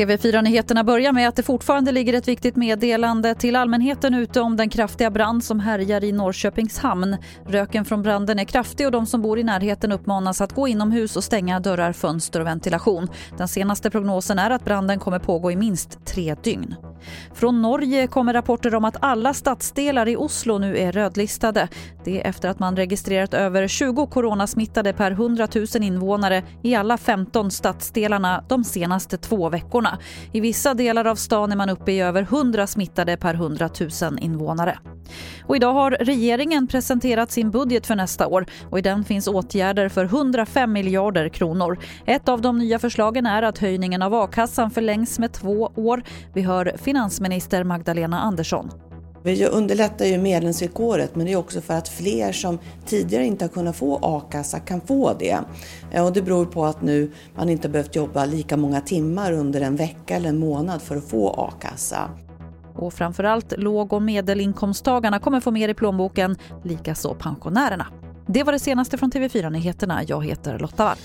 TV4-nyheterna börjar med att det fortfarande ligger ett viktigt meddelande till allmänheten ute om den kraftiga brand som härjar i Norrköpings hamn. Röken från branden är kraftig och de som bor i närheten uppmanas att gå inomhus och stänga dörrar, fönster och ventilation. Den senaste prognosen är att branden kommer pågå i minst tre dygn. Från Norge kommer rapporter om att alla stadsdelar i Oslo nu är rödlistade. Det är efter att man registrerat över 20 coronasmittade per 100 000 invånare i alla 15 stadsdelarna de senaste två veckorna. I vissa delar av stan är man uppe i över 100 smittade per 100 000 invånare. Och idag har regeringen presenterat sin budget för nästa år och i den finns åtgärder för 105 miljarder kronor. Ett av de nya förslagen är att höjningen av a-kassan förlängs med två år. Vi hör finansminister Magdalena Andersson. Vi underlättar ju medlemsvillkoret men det är också för att fler som tidigare inte har kunnat få a-kassa kan få det. Eh, och det beror på att nu man inte behövt jobba lika många timmar under en vecka eller en månad för att få a-kassa. Och framförallt låg och medelinkomsttagarna kommer få mer i plånboken, likaså pensionärerna. Det var det senaste från TV4 Nyheterna. Jag heter Lotta Wall.